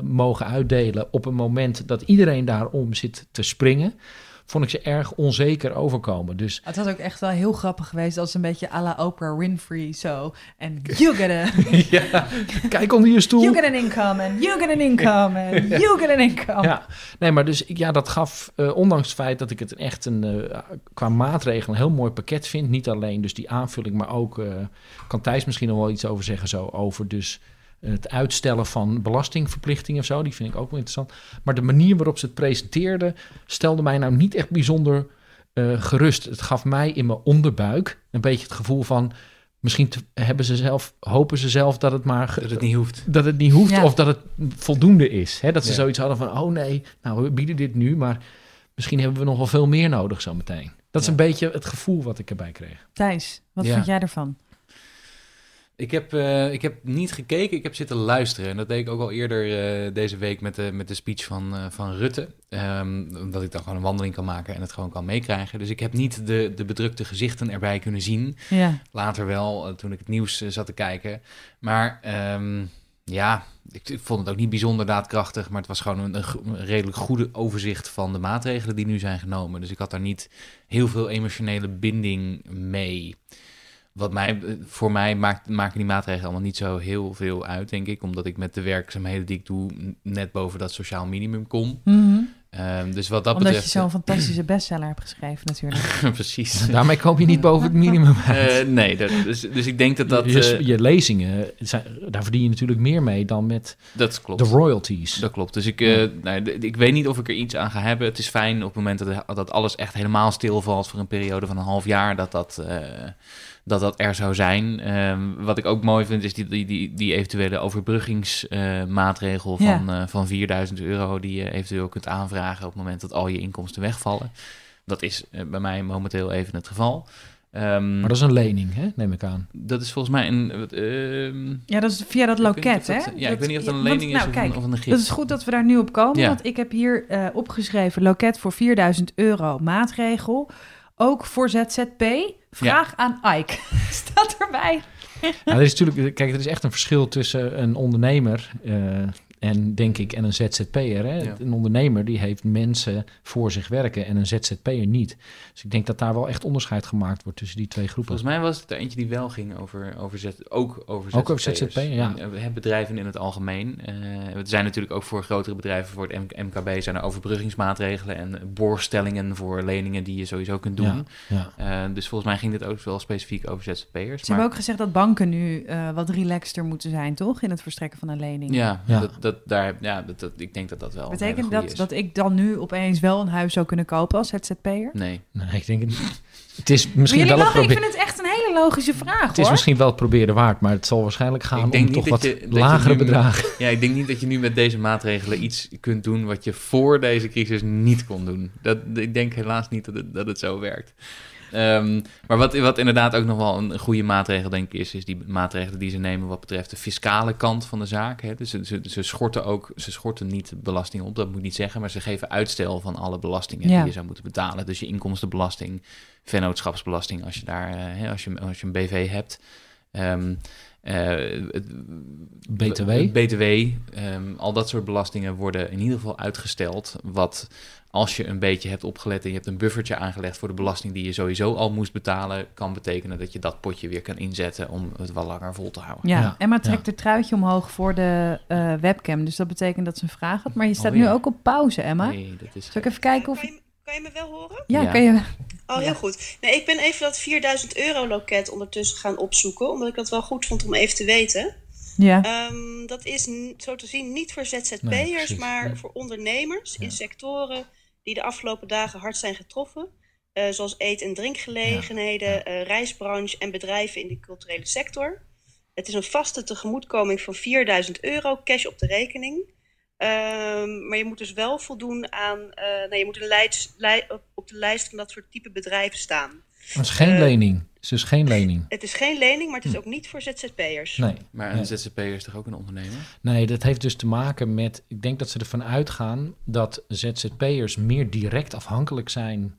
mogen uitdelen op een moment dat iedereen daarom zit te springen, vond ik ze erg onzeker overkomen. Dus Het was ook echt wel heel grappig geweest... als een beetje à la Oprah Winfrey zo. En you get a... ja, kijk onder je stoel. You get an income and you get an income and you get an income. Ja, nee, maar dus ik, ja, dat gaf, eh, ondanks het feit dat ik het echt een, eh, qua maatregelen een heel mooi pakket vind. Niet alleen dus die aanvulling, maar ook, eh, kan Thijs misschien nog wel iets over zeggen, zo over dus het uitstellen van belastingverplichtingen of zo. Die vind ik ook wel interessant. Maar de manier waarop ze het presenteerden, stelde mij nou niet echt bijzonder eh, gerust. Het gaf mij in mijn onderbuik een beetje het gevoel van, misschien te- hebben ze zelf, hopen ze zelf dat het maar Dat het niet hoeft. dat het niet hoeft Ja. of dat het voldoende is. Hè? Dat ze Ja. zoiets hadden van, oh nee, nou we bieden dit nu, maar misschien hebben we nog wel veel meer nodig zometeen. Dat is een beetje het gevoel wat ik erbij kreeg. Thijs, wat Ja. vind jij ervan? Ik heb, eh, ik heb niet gekeken, ik heb zitten luisteren. En dat deed ik ook al eerder eh, deze week met de, met de speech van, eh, van Rutte. Ehm, omdat ik dan gewoon een wandeling kan maken en het gewoon kan meekrijgen. Dus ik heb niet de, de bedrukte gezichten erbij kunnen zien. Ja. Later wel, toen ik het nieuws zat te kijken. Maar ehm, ja, ik, ik vond het ook niet bijzonder daadkrachtig. Maar het was gewoon een, een redelijk goede overzicht van de maatregelen die nu zijn genomen. Dus ik had daar niet heel veel emotionele binding mee. Wat mij, voor mij maakt, maken die maatregelen allemaal niet zo heel veel uit, denk ik. Omdat ik met de werkzaamheden die ik doe net boven dat sociaal minimum kom. Ehm, dus wat dat Omdat betreft... je zo'n fantastische bestseller hebt geschreven natuurlijk. Precies. Daarmee kom je niet boven het minimum uit. Eh, nee, dat, dus, dus ik denk dat dat... je, eh, je lezingen, zijn, daar verdien je natuurlijk meer mee dan met dat klopt. de royalties. Dat klopt. Dus ik, eh, nou, ik weet niet of ik er iets aan ga hebben. Het is fijn op het moment dat, dat alles echt helemaal stilvalt voor een periode van een half jaar, dat dat, eh, dat, dat er zou zijn. Ehm, wat ik ook mooi vind, is die, die, die, die eventuele overbruggingsmaatregel van, eh, van 4000 euro, die je eventueel kunt aanvragen op het moment dat al je inkomsten wegvallen. Dat is eh, bij mij momenteel even het geval. Ehm, Maar dat is een lening, hè? neem ik aan. dat is volgens mij een... ehm, Ja, dat is via dat loket, hè? Ja, ik weet niet of dat een want- lening is nou, of, kijk, een, of een gift. Dat is goed dat we daar nu op komen, Ja. want ik heb hier eh, opgeschreven loket voor 4000 euro maatregel. Ook voor ZZP. Vraag aan Ike. Staat erbij. Nou, er is natuurlijk, kijk, er is echt een verschil tussen een ondernemer eh, en denk ik en een ZZP'er. Hè? Ja. Een ondernemer die heeft mensen voor zich werken en een ZZP'er niet. Dus ik denk dat daar wel echt onderscheid gemaakt wordt tussen die twee groepen. Volgens mij was het er eentje die wel ging over, over Z, ook over Ook over ZZP'ers. ZZP, ja. En, eh, bedrijven in het algemeen. Eh er zijn natuurlijk ook voor grotere bedrijven, voor het MKB, zijn er overbruggingsmaatregelen en borgstellingen voor leningen die je sowieso kunt doen. Ja, ja. Eh, dus volgens mij ging dit ook wel specifiek over ZZP'ers. Ze hebben ook gezegd dat banken nu eh, wat relaxter moeten zijn, toch? In het verstrekken van een lening. Ja, Ja. Dat, dat, daar, ja dat, dat, ik denk dat dat wel een hele Betekent dat is. dat ik dan nu opeens wel een huis zou kunnen kopen als ZZP'er? Nee. Nee, ik denk het niet. Het is misschien wel het lachen, ik vind het echt een hele logische vraag, Het is misschien wel het proberen waard, maar het zal waarschijnlijk gaan Ik denk om toch dat wat je- lagere met- bedragen. Ja, ik denk niet dat je nu met deze maatregelen iets kunt doen wat je voor deze crisis niet kon doen. Dat, ik denk helaas niet dat het, dat het zo werkt. Ehm, maar wat, wat inderdaad ook nog wel een goede maatregel denk ik is, is die maatregelen die ze nemen wat betreft de fiscale kant van de zaak. Hè. Dus ze, ze, ze schorten ook, ze schorten niet belasting op, dat moet ik niet zeggen, maar ze geven uitstel van alle belastingen Ja. die je zou moeten betalen. Dus je inkomstenbelasting, vennootschapsbelasting als je daar, eh, hè, als je, als je een BV hebt. Ehm, eh, BTW. het BTW, ehm, al dat soort belastingen worden in ieder geval uitgesteld. Wat als je een beetje hebt opgelet en je hebt een buffertje aangelegd voor de belasting die je sowieso al moest betalen, kan betekenen dat je dat potje weer kan inzetten om het wel langer vol te houden. Ja, Ja, Emma trekt het truitje omhoog voor de eh, webcam. Dus dat betekent dat ze een vraag had. Maar je staat nu Alweer. ook op pauze, Emma. Nee, dat is Zal ik even kijken of... Kan je, me wel horen? Ja, Ja. kan je... Oh, heel goed. Nee, ik ben even dat 4000 euro loket ondertussen gaan opzoeken, omdat ik dat wel goed vond om even te weten. Ja. Ehm, dat is zo te zien niet voor ZZP'ers, maar voor ondernemers in sectoren die de afgelopen dagen hard zijn getroffen. eh, zoals eet- en drinkgelegenheden, Ja, ja. eh, reisbranche en bedrijven in de culturele sector. Het is een vaste tegemoetkoming van 4000 euro cash op de rekening. Ehm, maar je moet dus wel voldoen aan. eh nou, je moet een lijst, lij- op, de lijst van dat soort type bedrijven staan. Het is geen Eh, lening. Het is dus geen lening. Het is geen lening, maar het is ook niet voor ZZP'ers. Nee. Maar een ZZP'er is toch ook een ondernemer? Nee, dat heeft dus te maken met. Ik denk dat ze ervan uitgaan dat ZZP'ers meer direct afhankelijk zijn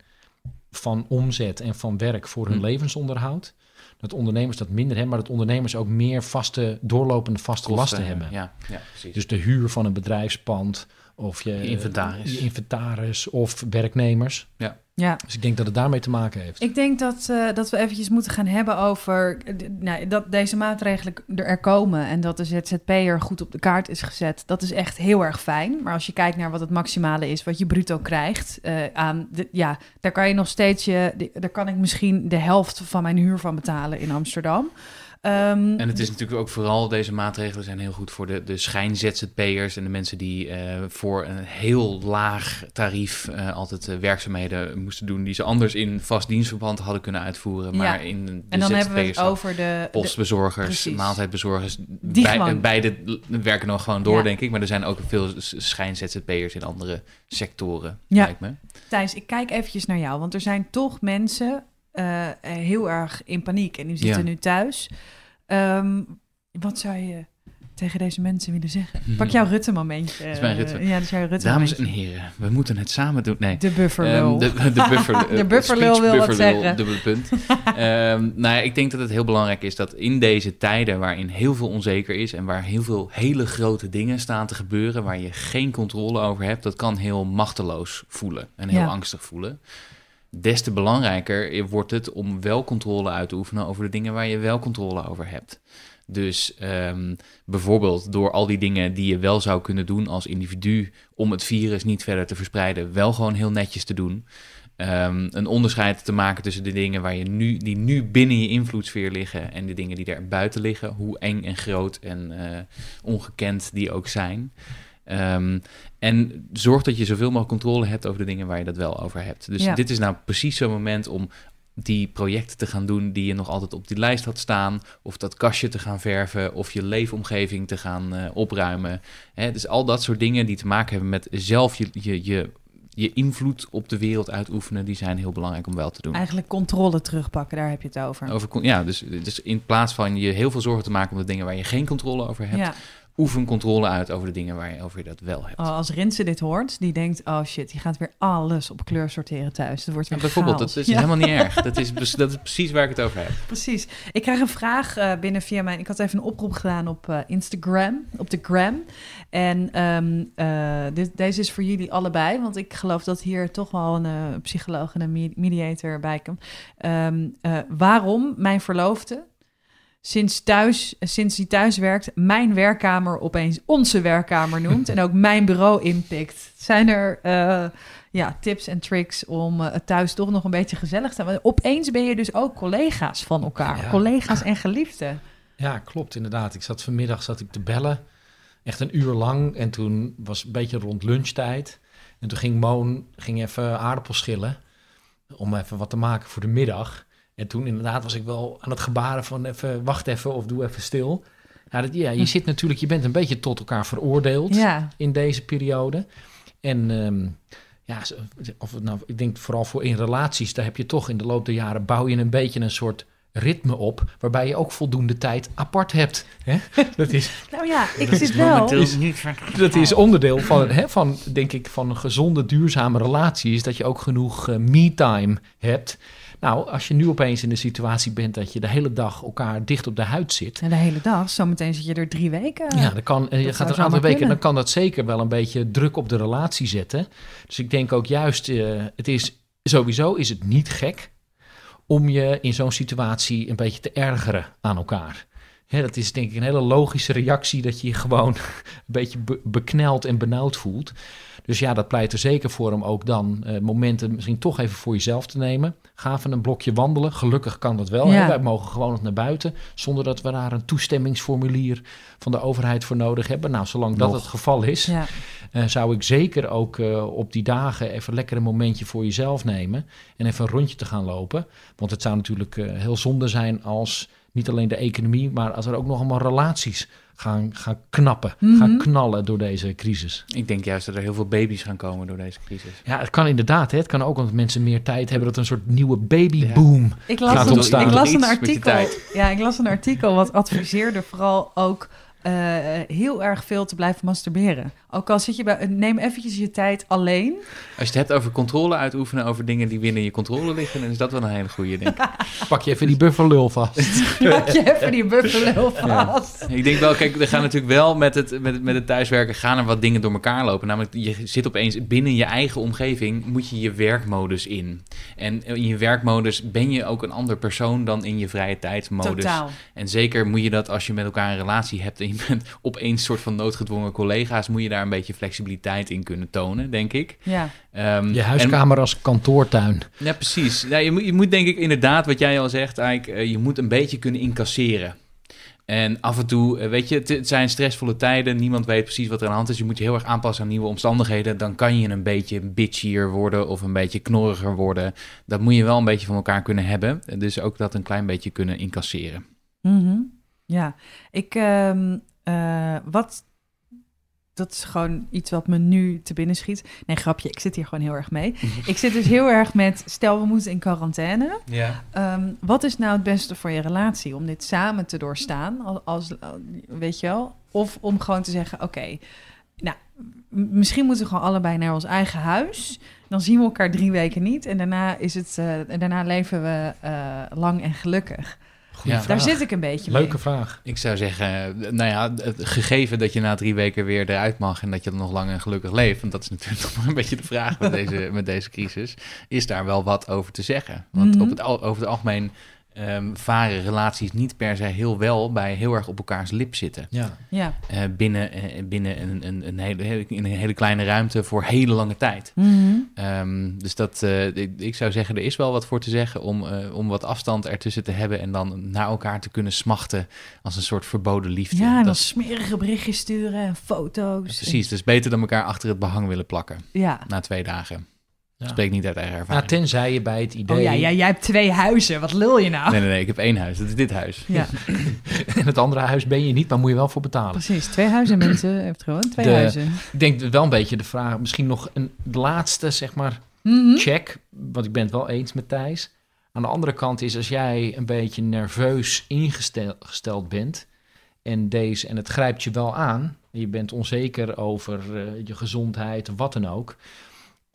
van omzet en van werk voor hun Hm. levensonderhoud. Dat ondernemers dat minder hebben, maar dat ondernemers ook meer vaste, doorlopende vaste Kosten lasten hebben. Ja, ja precies. Dus de huur van een bedrijfspand of je, Je inventaris. je inventaris of werknemers. ja. Dus ik denk dat het daarmee te maken heeft. Ik denk dat, eh, dat we eventjes moeten gaan hebben over eh, nou, dat deze maatregelen er, komen en dat de ZZP'er goed op de kaart is gezet. Dat is echt heel erg fijn. Maar als je kijkt naar wat het maximale is, wat je bruto krijgt, eh, aan de, ja, daar kan je nog steeds je, daar kan ik misschien de helft van mijn huur van betalen in Amsterdam. Ehm, En het is natuurlijk ook vooral, deze maatregelen zijn heel goed voor de, de schijn-ZZP'ers en de mensen die eh, voor een heel laag tarief eh, altijd eh, werkzaamheden moesten doen die ze anders in vast dienstverband hadden kunnen uitvoeren. Maar Ja. in de en dan hebben we het over de, de postbezorgers, Precies. maaltijdbezorgers, Die bij- beide werken nog gewoon door, Ja. denk ik. Maar er zijn ook veel schijn-ZZP'ers in andere sectoren, Ja. lijkt me. Thijs, ik kijk eventjes naar jou, want er zijn toch mensen eh, eh, heel erg in paniek en die zitten Ja. nu thuis. Ehm, wat zou je tegen deze mensen willen zeggen? Pak jouw Rutte-momentje. is mijn Rutte. Ja, dat is jouw rutte Dames en heren, we moeten het samen doen. Nee. De bufferlul. Ehm, de, de, buffer, De eh, bufferlul wil wat zeggen. Dubbele punt. Ehm, nou ja, ik denk dat het heel belangrijk is dat in deze tijden waarin heel veel onzeker is en waar heel veel hele grote dingen staan te gebeuren, waar je geen controle over hebt, dat kan heel machteloos voelen en heel Ja. angstig voelen. Des te belangrijker wordt het om wel controle uit te oefenen over de dingen waar je wel controle over hebt. Dus ehm, bijvoorbeeld door al die dingen die je wel zou kunnen doen als individu om het virus niet verder te verspreiden, wel gewoon heel netjes te doen. Ehm, een onderscheid te maken tussen de dingen waar je nu, die nu binnen je invloedssfeer liggen en de dingen die er buiten liggen, hoe eng en groot en eh, ongekend die ook zijn. Ehm, en zorg dat je zoveel mogelijk controle hebt over de dingen waar je dat wel over hebt. Dus Ja. dit is nou precies zo'n moment om die projecten te gaan doen die je nog altijd op die lijst had staan. Of dat kastje te gaan verven. Of je leefomgeving te gaan eh, opruimen. Hè, dus al dat soort dingen die te maken hebben met zelf je, je, je je invloed op de wereld uitoefenen, die zijn heel belangrijk om wel te doen. Eigenlijk controle terugpakken, daar heb je het over. Over, ja, dus, dus in plaats van je heel veel zorgen te maken om de dingen waar je geen controle over hebt, ja. Oefen controle uit over de dingen waar je, over je dat wel hebt. Oh, als Rinse dit hoort, die denkt, oh shit, die gaat weer alles op kleur sorteren thuis. Dat wordt Ja, weer bijvoorbeeld, chaos. dat is Ja. helemaal niet erg. Dat is, dat is precies waar ik het over heb. Precies. Ik krijg een vraag eh, binnen via mijn... Ik had even een oproep gedaan op eh, Instagram, op de gram. En ehm, eh, dit, deze is voor jullie allebei, want ik geloof dat hier toch wel een psycholoog en een me- mediator bij komt. Ehm, eh, waarom mijn verloofde sinds, thuis, sinds hij thuis werkt, mijn werkkamer opeens onze werkkamer noemt en ook mijn bureau inpikt. Zijn er eh, ja, tips en tricks om eh, thuis toch nog een beetje gezellig te hebben? Opeens ben je dus ook collega's van elkaar, Ja. collega's en geliefden. Ja, klopt inderdaad. Ik zat vanmiddag zat ik te bellen, echt een uur lang. En toen was het een beetje rond lunchtijd. En toen ging Moon ging even aardappels schillen om even wat te maken voor de middag. En toen inderdaad was ik wel aan het gebaren van even wacht even of doe even stil. Ja, dat, ja je zit natuurlijk, je bent een beetje tot elkaar veroordeeld Ja, in deze periode. En ehm, ja, of nou, ik denk vooral voor in relaties, daar heb je toch in de loop der jaren bouw je een beetje een soort ritme op, waarbij je ook voldoende tijd apart hebt. Hè? Dat, is, nou ja, ik Dat zit is wel... van- dat is onderdeel van, hè, van, denk ik, van een gezonde, duurzame relatie, is dat je ook genoeg eh, me-time hebt. Nou, als je nu opeens in de situatie bent dat je de hele dag elkaar dicht op de huid zit, En de hele dag, zometeen zit je er drie weken. ja, dan kan, en je dat gaat zou een aantal weken, dan kan dat zeker wel een beetje druk op de relatie zetten. Dus ik denk ook juist, eh, het is sowieso is het niet gek om je in zo'n situatie een beetje te ergeren aan elkaar. Hè, dat is denk ik een hele logische reactie dat je je gewoon een beetje be- bekneld en benauwd voelt. Dus ja, dat pleit er zeker voor om ook dan eh, momenten misschien toch even voor jezelf te nemen. Ga even een blokje wandelen. Gelukkig kan dat wel. Ja. Hè? Wij mogen gewoon nog naar buiten zonder dat we daar een toestemmingsformulier van de overheid voor nodig hebben. Nou, zolang dat het geval is, Ja. eh, zou ik zeker ook eh, op die dagen even lekker een momentje voor jezelf nemen. En even een rondje te gaan lopen. Want het zou natuurlijk heel zonde zijn als niet alleen de economie, maar als er ook nog allemaal relaties gaan, gaan knappen, Mhm. gaan knallen door deze crisis. Ik denk juist dat er heel veel baby's gaan komen door deze crisis. Ja, het kan inderdaad. Hè. Het kan ook omdat mensen meer tijd hebben dat er een soort nieuwe babyboom. Ik Gaat las, een, ontstaan. ik las een artikel. Ja, ik las een artikel wat adviseerde vooral ook eh, heel erg veel te blijven masturberen. Ook al zit je bij, neem eventjes je tijd alleen. Als je het hebt over controle uitoefenen over dingen die binnen je controle liggen, dan is dat wel een hele goede, denk ik. Pak je even die bufferlul vast. Pak je even die buffelul vast. Ik denk wel, kijk, er gaan natuurlijk wel met het, met, het, met het thuiswerken gaan er wat dingen door elkaar lopen. Namelijk, je zit opeens binnen je eigen omgeving, moet je je werkmodus in. En in je werkmodus ben je ook een ander persoon dan in je vrije tijdsmodus. Totaal. En zeker moet je dat als je met elkaar een relatie hebt en je bent opeens soort van noodgedwongen collega's, moet je daar een beetje flexibiliteit in kunnen tonen, denk ik. Ja. Ehm, Je en- huiskamer als kantoortuin. ja, precies. Ja, je, moet, je moet denk ik inderdaad, wat jij al zegt, eigenlijk, eh, je moet een beetje kunnen incasseren. En af en toe, eh, weet je, het, het zijn stressvolle tijden. Niemand weet precies wat er aan de hand is. Je moet je heel erg aanpassen aan nieuwe omstandigheden. Dan kan je een beetje bitchier worden of een beetje knorriger worden. Dat moet je wel een beetje van elkaar kunnen hebben. Dus ook dat een klein beetje kunnen incasseren. Mhm. Ja, ik, ehm, eh, wat, dat is gewoon iets wat me nu te binnen schiet. Nee, grapje, ik zit hier gewoon heel erg mee. ik zit dus heel erg met, stel we moeten in quarantaine. Ja. Ehm, wat is nou het beste voor je relatie? Om dit samen te doorstaan, als, als weet je wel? Of om gewoon te zeggen, oké, nou, misschien moeten we gewoon allebei naar ons eigen huis. Dan zien we elkaar drie weken niet en daarna, is het, eh, en daarna leven we eh, lang en gelukkig. Goeie Ja. vraag. Daar zit ik een beetje Leuke mee. vraag. Ik zou zeggen, eh, nou ja, het gegeven dat je na drie weken weer eruit mag en dat je dan nog lang en gelukkig leeft, want dat is natuurlijk nog maar een beetje de vraag met deze, met deze crisis, is daar wel wat over te zeggen. Want Mhm. op het, al- over het algemeen ehm, varen relaties niet per se heel wel bij heel erg op elkaars lip zitten. Ja. Ja. Eh, binnen eh, binnen een, een, een, hele, hele- in een hele kleine ruimte voor hele lange tijd. Ehm, dus dat, eh, ik, ik zou zeggen, er is wel wat voor te zeggen om, eh, om wat afstand ertussen te hebben en dan naar elkaar te kunnen smachten als een soort verboden liefde. Ja, en Dat dan smerige berichtjes sturen en foto's. Precies, dus beter dan elkaar achter het behang willen plakken Ja, na twee dagen. Ja. Spreek niet uit eigen Nou, ervaring. tenzij je bij het idee... Oh ja, ja, jij hebt twee huizen. Wat lul je nou? Nee, nee, nee, ik heb één huis. Dat is dit huis. Ja, In het andere huis ben je niet, maar moet je wel voor betalen. precies. Twee huizen, mensen. Je hebt gewoon twee De- huizen. Ik denk wel een beetje de vraag, misschien nog een de laatste, zeg maar, Mhm. check. Want ik ben het wel eens met Thijs. Aan de andere kant is, als jij een beetje nerveus ingesteld bent... en, deze, en het grijpt je wel aan... en je bent onzeker over eh, je gezondheid of wat dan ook...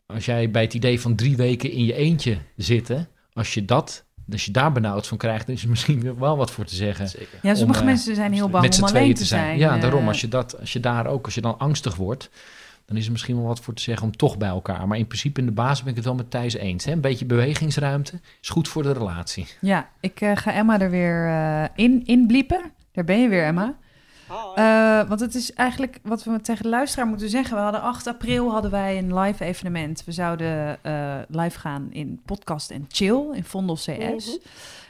als jij bij het idee van drie weken in je eentje zitten... als je, dat, als je daar benauwd van krijgt... dan is er misschien wel wat voor te zeggen. Zeker. Ja, sommige om, eh, mensen zijn heel bang met z'n om alleen tweeën te zijn. Ja, eh, daarom. Als je, dat, als je daar ook, als je dan angstig wordt, dan is er misschien wel wat voor te zeggen om toch bij elkaar. Maar in principe in de basis ben ik het wel met Thijs eens. Hè? Een beetje bewegingsruimte is goed voor de relatie. Ja, ik eh, ga Emma er weer eh, in, in bliepen. Daar ben je weer, Emma. Eh, want het is eigenlijk wat we tegen de luisteraar moeten zeggen. We hadden 8 april hadden wij een live evenement. We zouden eh, live gaan in podcast en chill in Vondel CS. Mhm.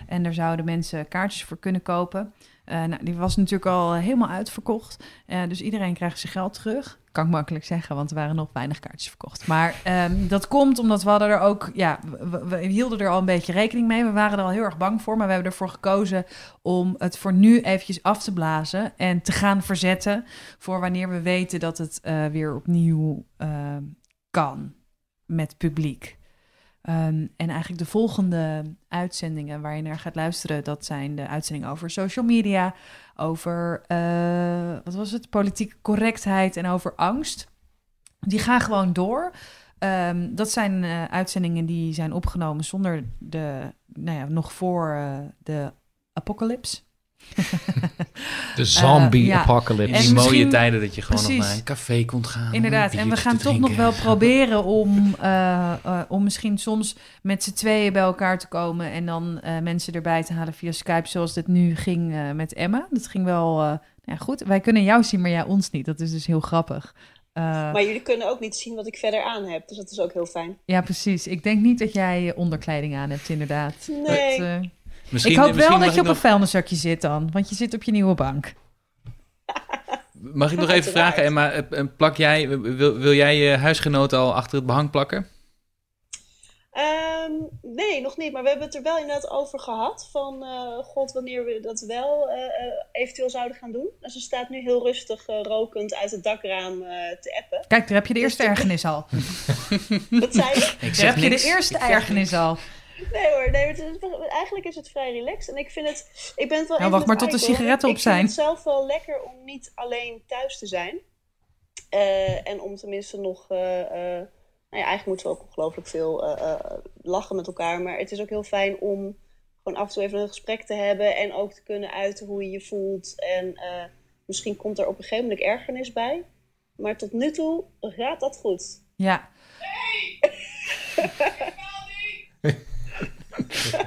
En daar zouden mensen kaartjes voor kunnen kopen. Eh, nou, die was natuurlijk al helemaal uitverkocht. Dus iedereen krijgt zijn geld terug. Kan ik makkelijk zeggen, want er waren nog weinig kaartjes verkocht. Maar ehm, dat komt omdat we hadden er ook... Ja, we, hielden er al een beetje rekening mee. We waren er al heel erg bang voor. Maar we hebben ervoor gekozen om het voor nu eventjes af te blazen. En te gaan verzetten voor wanneer we weten dat het eh, weer opnieuw ehm, kan met publiek. Ehm, en eigenlijk de volgende uitzendingen waar je naar gaat luisteren, dat zijn de uitzendingen over social media, over eh, wat was het, politieke correctheid en over angst. Die gaan gewoon door. Ehm, dat zijn eh, uitzendingen die zijn opgenomen zonder de, nou ja, nog voor eh, de apocalypse. De zombie ja. In apocalypse. die En mooie tijden dat je gewoon precies. nog naar een café kon gaan. Inderdaad, en we gaan toch nog wel proberen om, eh, eh, om misschien soms met z'n tweeën bij elkaar te komen en dan eh, mensen erbij te halen via Skype, zoals dit nu ging eh, met Emma. Dat ging wel eh, ja, goed. Wij kunnen jou zien, maar jij ons niet. Dat is dus heel grappig. Eh, Maar jullie kunnen ook niet zien wat ik verder aan heb. Dus dat is ook heel fijn. ja, precies. Ik denk niet dat jij onderkleding aan hebt, inderdaad. Nee. Dat, Misschien, ik hoop wel dat je op een vuilniszakje zit dan, want je zit op je nieuwe bank. Mag ik nog even vragen, Emma? eh, eh, Plak jij, wil, wil jij je huisgenoot al achter het behang plakken? Ehm, nee, nog niet. Maar we hebben het er wel inderdaad over gehad. Van, eh, god, wanneer we dat wel eventueel zouden gaan doen. Dus ze staat nu heel rustig rokend uit het dakraam eh, te appen. Kijk, daar heb je de eerste ergernis al. Wat zei je? Ik Daar heb je de eerste ergernis al. Nee hoor, nee, het is, eigenlijk is het vrij relaxed. En ik vind het, ik ben het wel Nou, wacht maar tot de sigaretten op Ik zijn. vind het zelf wel lekker om niet alleen thuis te zijn. Eh, en om tenminste nog, eh, eh, nou ja, eigenlijk moeten we ook ongelooflijk veel eh, eh, lachen met elkaar. Maar het is ook heel fijn om gewoon af en toe even een gesprek te hebben. En ook te kunnen uiten hoe je je voelt. En eh, misschien komt er op een gegeven moment ergernis bij. Maar tot nu toe gaat dat goed. Ja,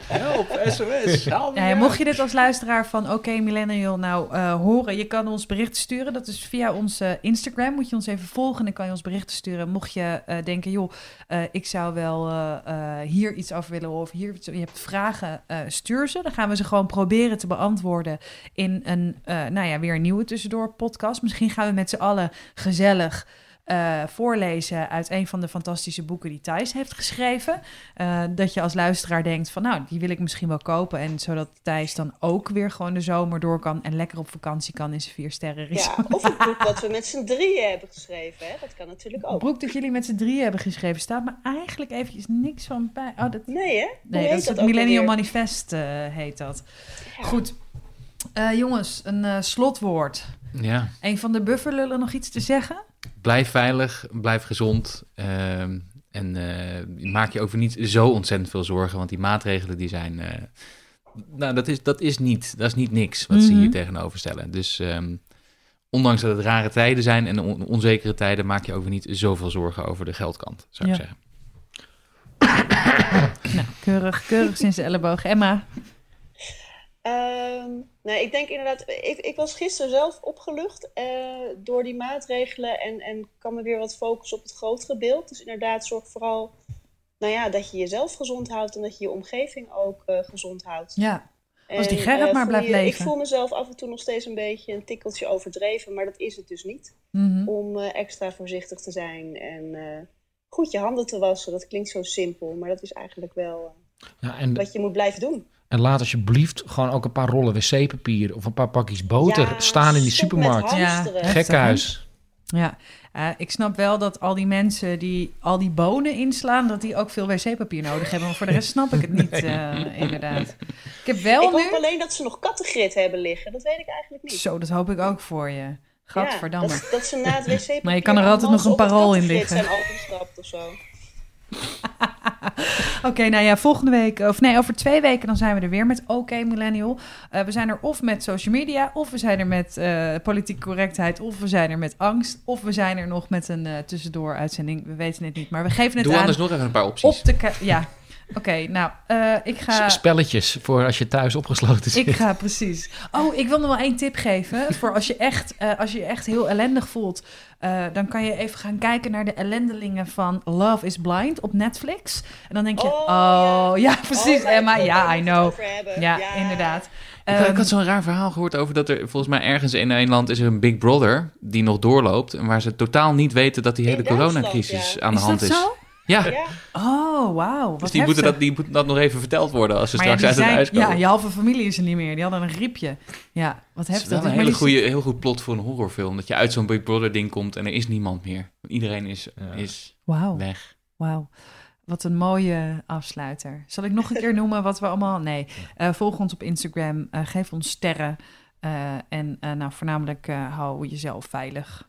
Help, SOS, help Ja, ja, mocht je dit als luisteraar van Oké Millennial nou eh, horen, je kan ons berichten sturen. Dat is via onze Instagram. Moet je ons even volgen en dan kan je ons berichten sturen. Mocht je eh, denken, joh, eh, ik zou wel eh, eh, hier iets over willen of hier je hebt vragen, eh, stuur ze. Dan gaan we ze gewoon proberen te beantwoorden in een, eh, nou ja, weer een nieuwe tussendoor podcast. Misschien gaan we met z'n allen gezellig eh, voorlezen uit een van de fantastische boeken die Thijs heeft geschreven. Eh, dat je als luisteraar denkt van nou, die wil ik misschien wel kopen. En zodat Thijs dan ook weer gewoon de zomer door kan en lekker op vakantie kan in zijn vier sterren resort. Ja, of een boek wat we met z'n drieën hebben geschreven. Hè? Dat kan natuurlijk ook. Broek dat jullie met z'n drieën hebben geschreven staat maar eigenlijk eventjes niks van bij. Oh, dat, Nee, hè? Hoe nee, heet dat is het ook Millennium alweer? Manifest eh, heet dat. Ja. Goed. Eh, jongens, een slotwoord. Ja, Een van de bufferlullen nog iets te zeggen? Blijf veilig, blijf gezond. ehm, en eh, maak je over niet zo ontzettend veel zorgen, want die maatregelen die zijn... eh, nou, dat is, dat is niet, dat is niet niks wat ze Mhm. hier tegenover stellen. Dus ehm, ondanks dat het rare tijden zijn en on- onzekere tijden, maak je over niet zoveel zorgen over de geldkant, zou ik zeggen. Nou, keurig, keurig sinds de elleboog. Emma, Ehm, nee, ik denk inderdaad, ik, ik was gisteren zelf opgelucht eh, door die maatregelen en, en kan me weer wat focussen op het grotere beeld. Dus inderdaad, zorg vooral nou ja, dat je jezelf gezond houdt en dat je je omgeving ook eh, gezond houdt. ja. Als die En, Gerrit eh, maar blijft je- leven. Ik voel mezelf af en toe nog steeds een beetje een tikkeltje overdreven, maar dat is het dus niet. Mhm. Om eh, extra voorzichtig te zijn en eh, goed je handen te wassen. Dat klinkt zo simpel, maar dat is eigenlijk wel eh, Ja, en, wat je moet blijven doen. En laat alsjeblieft gewoon ook een paar rollen wc-papier of een paar pakjes boter Ja, staan in die supermarkt. Ja. Gekkenhuis. Ja, eh, ik snap wel dat al die mensen die al die bonen inslaan, dat die ook veel wc-papier nodig hebben. Maar voor de rest snap ik het niet, eh, inderdaad. Ik heb wel ik nu... hoop alleen dat ze nog kattengrit hebben liggen. Dat weet ik eigenlijk niet. Zo, dat hoop ik ook voor je. Gadverdamme. Ja, dat, dat ze na het wc Maar je kan er altijd nog een parool in liggen. zijn overgestapt of zo. Oké, nou ja, volgende week, of nee, over twee weken dan zijn we er weer met OK Millennial. Eh, we zijn er of met social media, of we zijn er met eh politieke correctheid, of we zijn er met angst, of we zijn er nog met een eh, tussendoor uitzending. We weten het niet, maar we geven het Doe aan anders nog even een paar opties. op de... Ja, oké, nou, eh, ik ga... Spelletjes voor als je thuis opgesloten zit. Ik ga precies. Oh, ik wil nog wel één tip geven. Voor als je echt, eh, als je je echt heel ellendig voelt. eh, dan kan je even gaan kijken naar de ellendelingen van Love is Blind op Netflix. En dan denk je, oh, Oh, ja. ja. precies Oh, Emma. Ja, I know. over hebben. Ja, inderdaad. Ik had, ik Ehm, had zo'n raar verhaal gehoord over dat er volgens mij ergens in een land is er een Big Brother die nog doorloopt. En waar ze totaal niet weten dat die hele coronacrisis aan de is hand dat is. zo? Ja, Ja, Oh, wauw. dus die moeten, dat, die moeten dat nog even verteld worden als ze maar straks uit het zijn- huis komen. ja, je halve familie is er niet meer. Die hadden een griepje. Ja, wat Het is heftig. wel een hele goede, heel goed plot voor een horrorfilm. Dat je uit zo'n Big Brother ding komt en er is niemand meer. Iedereen is, Ja. is weg. Wauw. Wat een mooie afsluiter. Zal ik nog een keer noemen wat we allemaal... Nee, Eh, volg ons op Instagram. eh, geef ons sterren. eh, en eh, nou, voornamelijk eh, hou jezelf veilig.